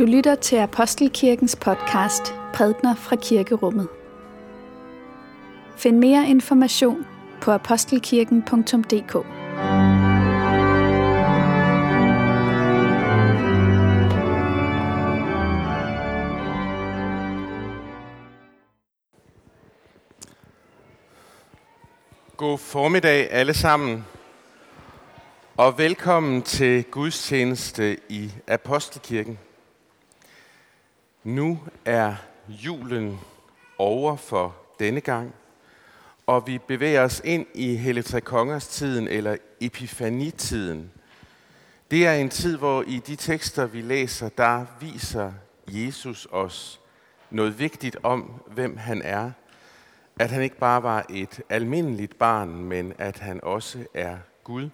Du lytter til Apostelkirkens podcast Prædner fra Kirkerummet. Find mere information på apostelkirken.dk. God formiddag alle sammen, og velkommen til gudstjeneste i Apostelkirken. Nu er julen over for denne gang, og vi bevæger os ind i Helligtrekongers tiden eller Epifanitiden. Det er en tid, hvor i de tekster, vi læser, der viser Jesus os noget vigtigt om, hvem han er. At han ikke bare var et almindeligt barn, men at han også er Gud.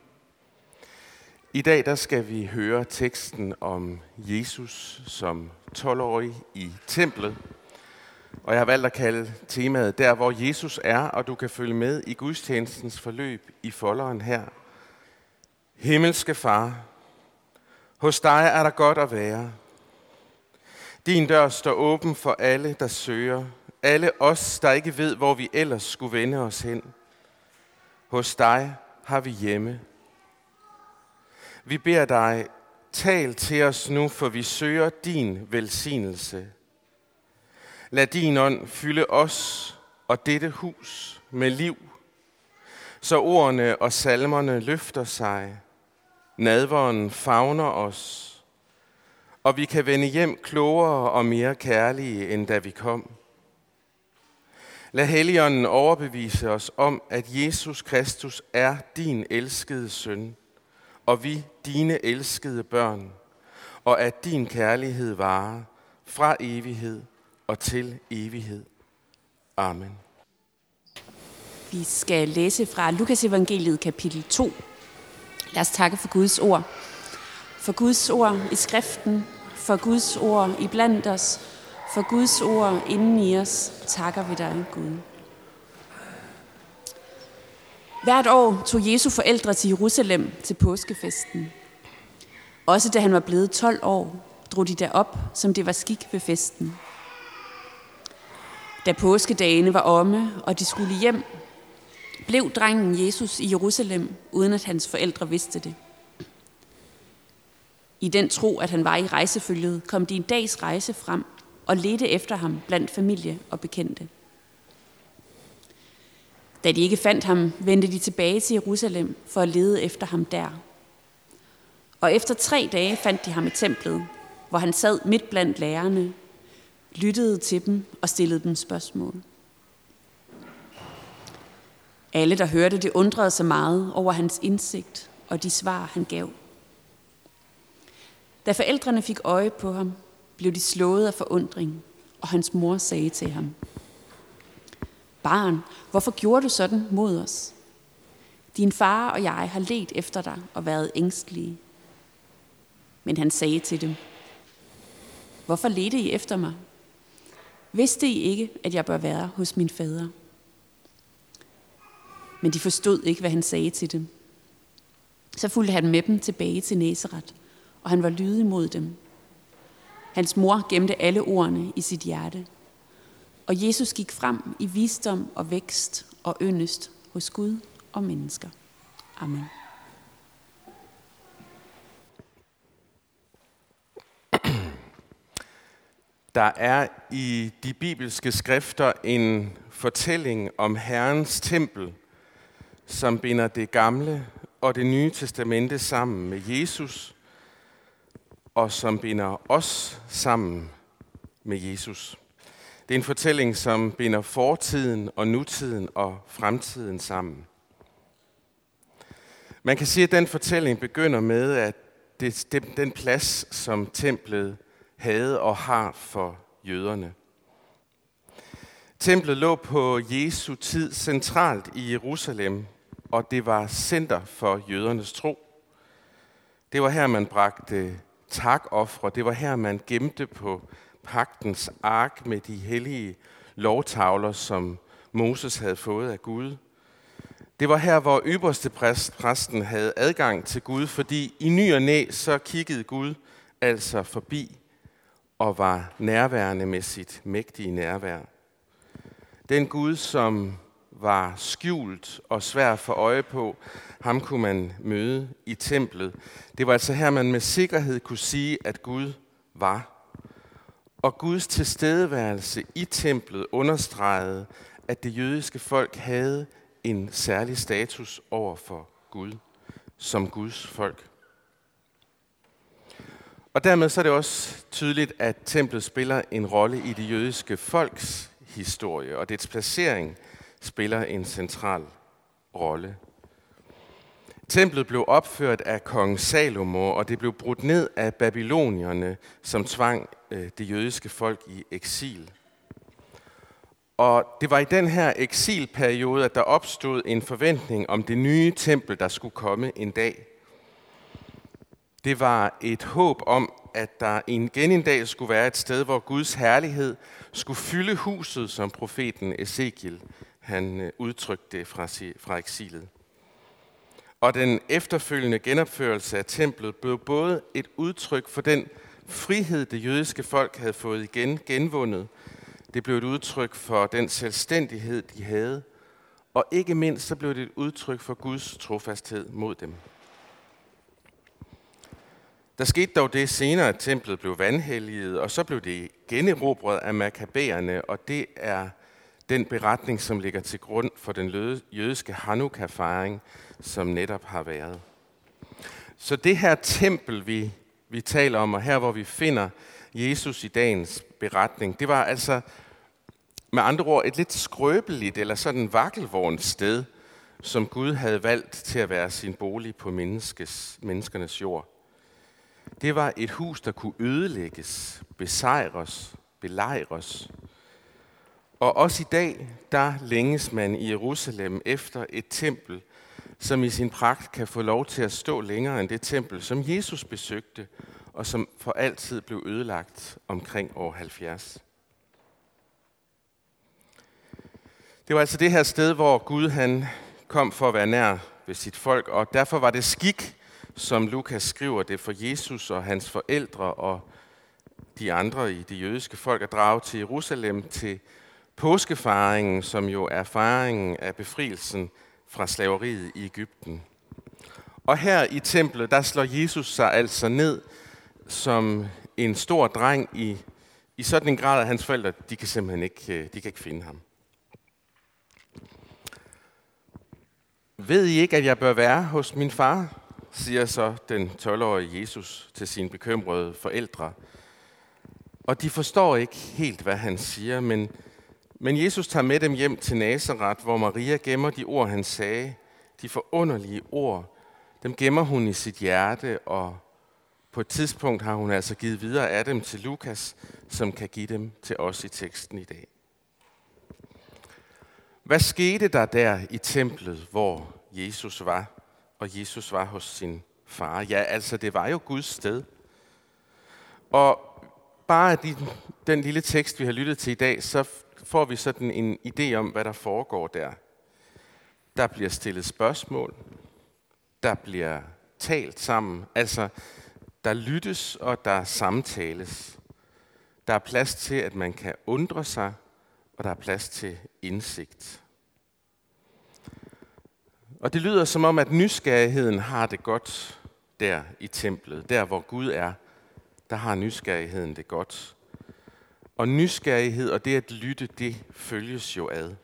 I dag der skal vi høre teksten om Jesus som 12-årig i templet. Og jeg har valgt at kalde temaet Der, hvor Jesus er, og du kan følge med i gudstjenestens forløb i folderen her. Himmelske Far, hos dig er der godt at være. Din dør står åben for alle, der søger. Alle os, der ikke ved, hvor vi ellers skulle vende os hen. Hos dig har vi hjemme. Vi beder dig, tal til os nu, for vi søger din velsignelse. Lad din ånd fylde os og dette hus med liv, så ordene og salmerne løfter sig, nadveren favner os, og vi kan vende hjem klogere og mere kærlige, end da vi kom. Lad Helligånden overbevise os om, at Jesus Kristus er din elskede søn, og vi dine elskede børn, og at din kærlighed varer fra evighed og til evighed. Amen. Vi skal læse fra Lukas evangeliet kapitel 2. Lad os takke for Guds ord. For Guds ord i skriften, for Guds ord i blandt os, for Guds ord inden i os, takker vi dig, Gud. Hvert år tog Jesu forældre til Jerusalem til påskefesten. Også da han var blevet 12 år, drog de derop, som det var skik ved festen. Da påskedagene var omme, og de skulle hjem, blev drengen Jesus i Jerusalem, uden at hans forældre vidste det. I den tro, at han var i rejsefølget, kom de en dags rejse frem og ledte efter ham blandt familie og bekendte. Da de ikke fandt ham, vendte de tilbage til Jerusalem for at lede efter ham der. Og efter tre dage fandt de ham i templet, hvor han sad midt blandt lærerne, lyttede til dem og stillede dem spørgsmål. Alle, der hørte det, undrede sig meget over hans indsigt og de svar, han gav. Da forældrene fik øje på ham, blev de slået af forundring, og hans mor sagde til ham, Barn, hvorfor gjorde du sådan mod os? Din far og jeg har let efter dig og været ængstlige. Men han sagde til dem, Hvorfor ledte I efter mig? Vidste I ikke, at jeg bør være hos min fader? Men de forstod ikke, hvad han sagde til dem. Så fulgte han med dem tilbage til Nazareth, og han var lydig mod dem. Hans mor gemte alle ordene i sit hjerte. Og Jesus gik frem i visdom og vækst og yndest hos Gud og mennesker. Amen. Der er i de bibelske skrifter en fortælling om Herrens tempel, som binder det gamle og det nye testamente sammen med Jesus, og som binder os sammen med Jesus. Det er en fortælling, som binder fortiden og nutiden og fremtiden sammen. Man kan sige, at den fortælling begynder med, at det, det, den plads, som templet havde og har for jøderne. Templet lå på Jesu tid centralt i Jerusalem, og det var center for jødernes tro. Det var her, man bragte takoffre. Det var her, man gemte på pagtens ark med de hellige lovtavler, som Moses havde fået af Gud. Det var her, hvor øverste præsten havde adgang til Gud, fordi i ny og næ, så kiggede Gud altså forbi og var nærværende med sit mægtige nærvær. Den Gud, som var skjult og svær for øje på, ham kunne man møde i templet. Det var altså her, man med sikkerhed kunne sige, at Gud var. Og Guds tilstedeværelse i templet understregede, at det jødiske folk havde en særlig status over for Gud, som Guds folk. Og dermed så er det også tydeligt, at templet spiller en rolle i det jødiske folks historie, og dets placering spiller en central rolle. Templet blev opført af kong Salomo, og det blev brudt ned af babylonierne, som tvang øh, det jødiske folk i eksil. Og det var i den her eksilperiode, at der opstod en forventning om det nye tempel, der skulle komme en dag. Det var et håb om, at der igen en dag skulle være et sted, hvor Guds herlighed skulle fylde huset, som profeten Ezekiel han øh, udtrykte det fra, fra eksilet. Og den efterfølgende genopførelse af templet blev både et udtryk for den frihed, det jødiske folk havde fået igen genvundet. Det blev et udtryk for den selvstændighed, de havde. Og ikke mindst så blev det et udtryk for Guds trofasthed mod dem. Der skete dog det senere, at templet blev vandhelliget, og så blev det generobret af makabæerne, og det er den beretning, som ligger til grund for den jødiske Hanukkah-fejring, som netop har været. Så det her tempel, vi, vi taler om, og her hvor vi finder Jesus i dagens beretning, det var altså med andre ord et lidt skrøbeligt eller sådan vakkelvognt sted, som Gud havde valgt til at være sin bolig på menneskes, menneskernes jord. Det var et hus, der kunne ødelægges, besejres, belejres, og også i dag, der længes man i Jerusalem efter et tempel, som i sin pragt kan få lov til at stå længere end det tempel, som Jesus besøgte, og som for altid blev ødelagt omkring år 70. Det var altså det her sted, hvor Gud han kom for at være nær ved sit folk, og derfor var det skik, som Lukas skriver det for Jesus og hans forældre og de andre i det jødiske folk at drage til Jerusalem til påskefaringen, som jo er fejringen af befrielsen fra slaveriet i Ægypten. Og her i templet, der slår Jesus sig altså ned som en stor dreng i, i sådan en grad, at hans forældre, de kan simpelthen ikke, øh, de kan ikke finde ham. Ved I ikke, at jeg bør være hos min far? siger så den 12-årige Jesus til sine bekymrede forældre. Og de forstår ikke helt, hvad han siger, men men Jesus tager med dem hjem til Nazareth, hvor Maria gemmer de ord, han sagde. De forunderlige ord, dem gemmer hun i sit hjerte, og på et tidspunkt har hun altså givet videre af dem til Lukas, som kan give dem til os i teksten i dag. Hvad skete der der i templet, hvor Jesus var, og Jesus var hos sin far? Ja, altså det var jo Guds sted. Og bare af den lille tekst, vi har lyttet til i dag, så får vi sådan en idé om, hvad der foregår der. Der bliver stillet spørgsmål, der bliver talt sammen, altså der lyttes og der samtales. Der er plads til, at man kan undre sig, og der er plads til indsigt. Og det lyder som om, at nysgerrigheden har det godt der i templet, der hvor Gud er, der har nysgerrigheden det godt. Og nysgerrighed og det at lytte, det følges jo ad.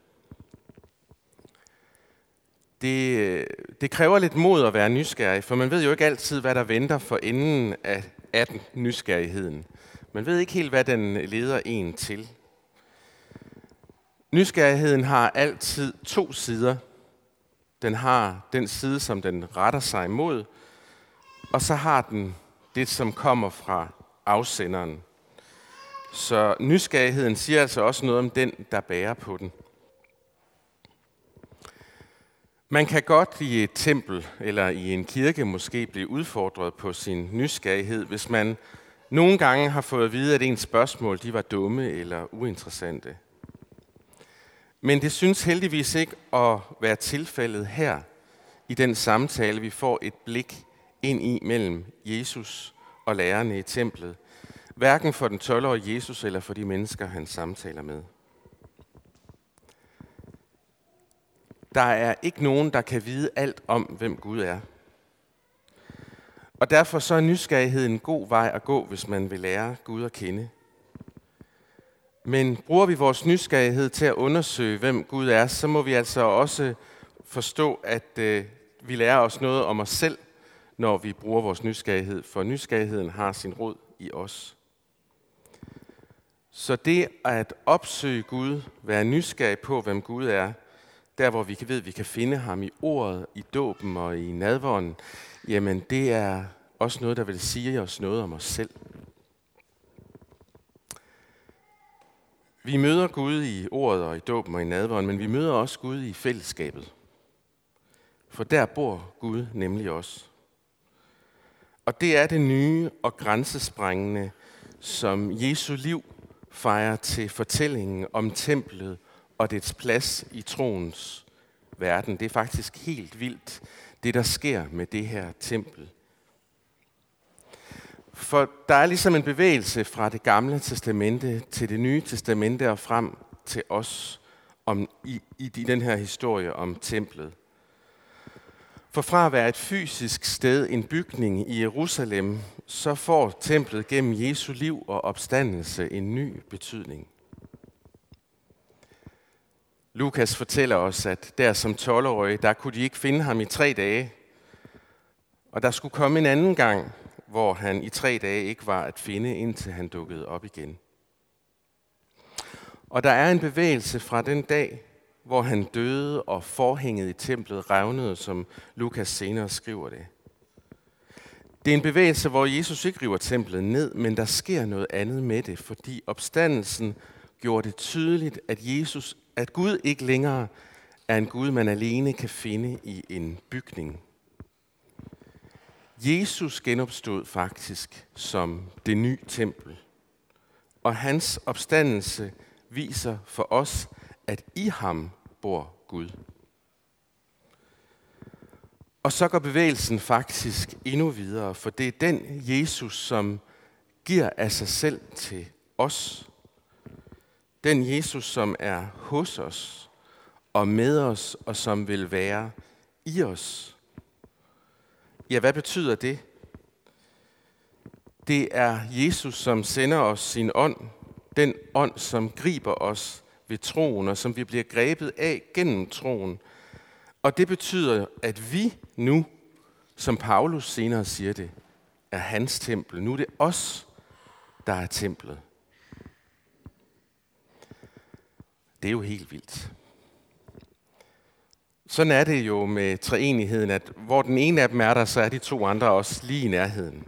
Det, øh, det kræver lidt mod at være nysgerrig, for man ved jo ikke altid, hvad der venter for enden af, af den nysgerrigheden. Man ved ikke helt, hvad den leder en til. Nysgerrigheden har altid to sider. Den har den side, som den retter sig imod, og så har den det, som kommer fra afsenderen. Så nysgerrigheden siger altså også noget om den, der bærer på den. Man kan godt i et tempel eller i en kirke måske blive udfordret på sin nysgerrighed, hvis man nogle gange har fået at vide, at ens spørgsmål de var dumme eller uinteressante. Men det synes heldigvis ikke at være tilfældet her i den samtale, vi får et blik ind i mellem Jesus og lærerne i templet, Hverken for den 12-årige Jesus eller for de mennesker, han samtaler med. Der er ikke nogen, der kan vide alt om, hvem Gud er. Og derfor så er nysgerrighed en god vej at gå, hvis man vil lære Gud at kende. Men bruger vi vores nysgerrighed til at undersøge, hvem Gud er, så må vi altså også forstå, at øh, vi lærer os noget om os selv, når vi bruger vores nysgerrighed, for nysgerrigheden har sin rod i os. Så det at opsøge Gud, være nysgerrig på, hvem Gud er, der hvor vi ved, at vi kan finde ham i ordet, i dåben og i nadvånden, jamen det er også noget, der vil sige os noget om os selv. Vi møder Gud i ordet og i dåben og i nadvånden, men vi møder også Gud i fællesskabet. For der bor Gud nemlig også. Og det er det nye og grænsesprængende, som Jesu liv fejrer til fortællingen om templet og dets plads i troens verden. Det er faktisk helt vildt, det der sker med det her tempel. For der er ligesom en bevægelse fra det gamle testamente til det nye testamente og frem til os om, i, i den her historie om templet. For fra at være et fysisk sted, en bygning i Jerusalem, så får templet gennem Jesu liv og opstandelse en ny betydning. Lukas fortæller os, at der som 12-årig, der kunne de ikke finde ham i tre dage. Og der skulle komme en anden gang, hvor han i tre dage ikke var at finde, indtil han dukkede op igen. Og der er en bevægelse fra den dag, hvor han døde og forhænget i templet revnede, som Lukas senere skriver det. Det er en bevægelse, hvor Jesus ikke river templet ned, men der sker noget andet med det, fordi opstandelsen gjorde det tydeligt, at Jesus, at Gud ikke længere er en Gud, man alene kan finde i en bygning. Jesus genopstod faktisk som det nye tempel. Og hans opstandelse viser for os, at i ham bor Gud. Og så går bevægelsen faktisk endnu videre, for det er den Jesus, som giver af sig selv til os. Den Jesus, som er hos os og med os, og som vil være i os. Ja, hvad betyder det? Det er Jesus, som sender os sin ånd, den ånd, som griber os ved troen, og som vi bliver grebet af gennem troen. Og det betyder, at vi nu, som Paulus senere siger det, er hans tempel. Nu er det os, der er templet. Det er jo helt vildt. Sådan er det jo med treenigheden, at hvor den ene af dem er der, så er de to andre også lige i nærheden.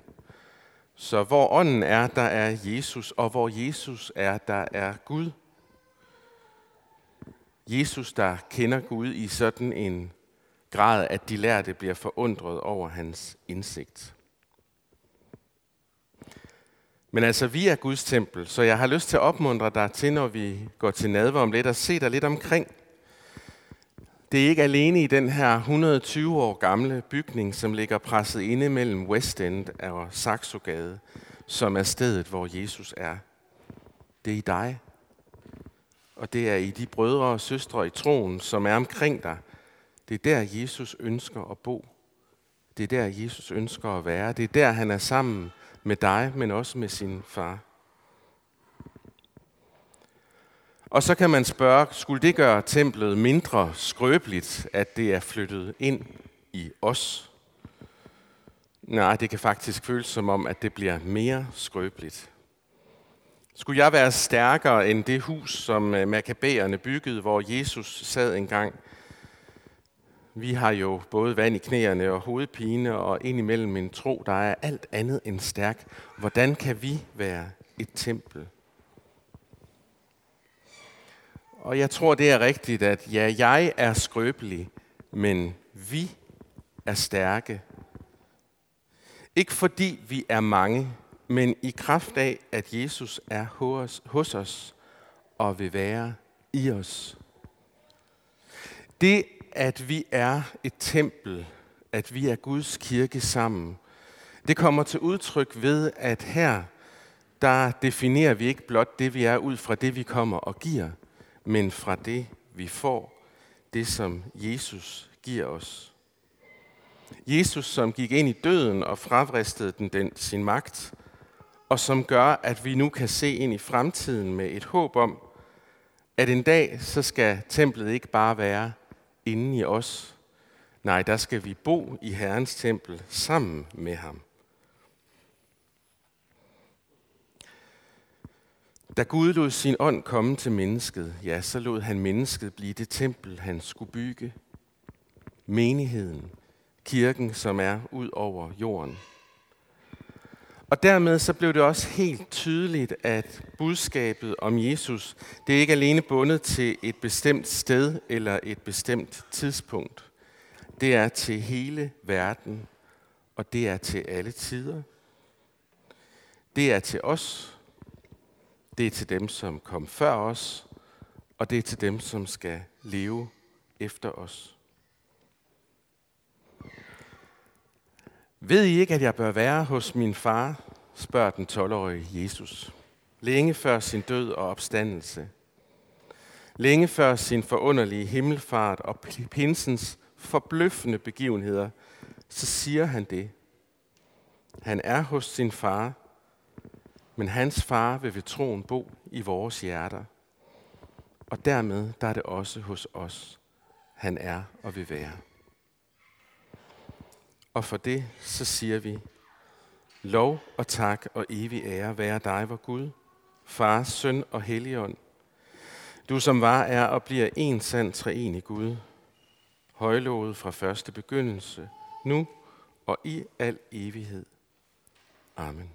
Så hvor ånden er, der er Jesus, og hvor Jesus er, der er Gud. Jesus, der kender Gud i sådan en grad, at de lærte bliver forundret over hans indsigt. Men altså, vi er Guds tempel, så jeg har lyst til at opmuntre dig til, når vi går til nadver om lidt, at se dig lidt omkring. Det er ikke alene i den her 120 år gamle bygning, som ligger presset inde mellem West End og Saxogade, som er stedet, hvor Jesus er. Det er i dig. Og det er i de brødre og søstre i troen, som er omkring dig. Det er der, Jesus ønsker at bo. Det er der, Jesus ønsker at være. Det er der, han er sammen med dig, men også med sin far. Og så kan man spørge, skulle det gøre templet mindre skrøbeligt, at det er flyttet ind i os? Nej, det kan faktisk føles som om, at det bliver mere skrøbeligt. Skulle jeg være stærkere end det hus, som øh, makabæerne byggede, hvor Jesus sad engang? Vi har jo både vand i knæerne og hovedpine, og indimellem en tro, der er alt andet end stærk. Hvordan kan vi være et tempel? Og jeg tror, det er rigtigt, at ja, jeg er skrøbelig, men vi er stærke. Ikke fordi vi er mange, men i kraft af, at Jesus er hos, hos os og vil være i os. Det, at vi er et tempel, at vi er Guds kirke sammen, det kommer til udtryk ved, at her, der definerer vi ikke blot det, vi er, ud fra det, vi kommer og giver, men fra det, vi får, det som Jesus giver os. Jesus, som gik ind i døden og fravristede den, den sin magt, og som gør, at vi nu kan se ind i fremtiden med et håb om, at en dag så skal templet ikke bare være inde i os. Nej, der skal vi bo i Herrens tempel sammen med ham. Da Gud lod sin ånd komme til mennesket, ja, så lod han mennesket blive det tempel, han skulle bygge. Menigheden, kirken, som er ud over jorden. Og dermed så blev det også helt tydeligt, at budskabet om Jesus, det er ikke alene bundet til et bestemt sted eller et bestemt tidspunkt. Det er til hele verden, og det er til alle tider. Det er til os, det er til dem, som kom før os, og det er til dem, som skal leve efter os. Ved I ikke, at jeg bør være hos min far, spørger den 12-årige Jesus. Længe før sin død og opstandelse. Længe før sin forunderlige himmelfart og pinsens forbløffende begivenheder, så siger han det. Han er hos sin far, men hans far vil ved troen bo i vores hjerter. Og dermed der er det også hos os, han er og vil være. Og for det så siger vi, lov og tak og evig ære være dig, vor Gud, Far, Søn og Helligånd. Du som var, er og bliver en sand treenig Gud, højlovet fra første begyndelse, nu og i al evighed. Amen.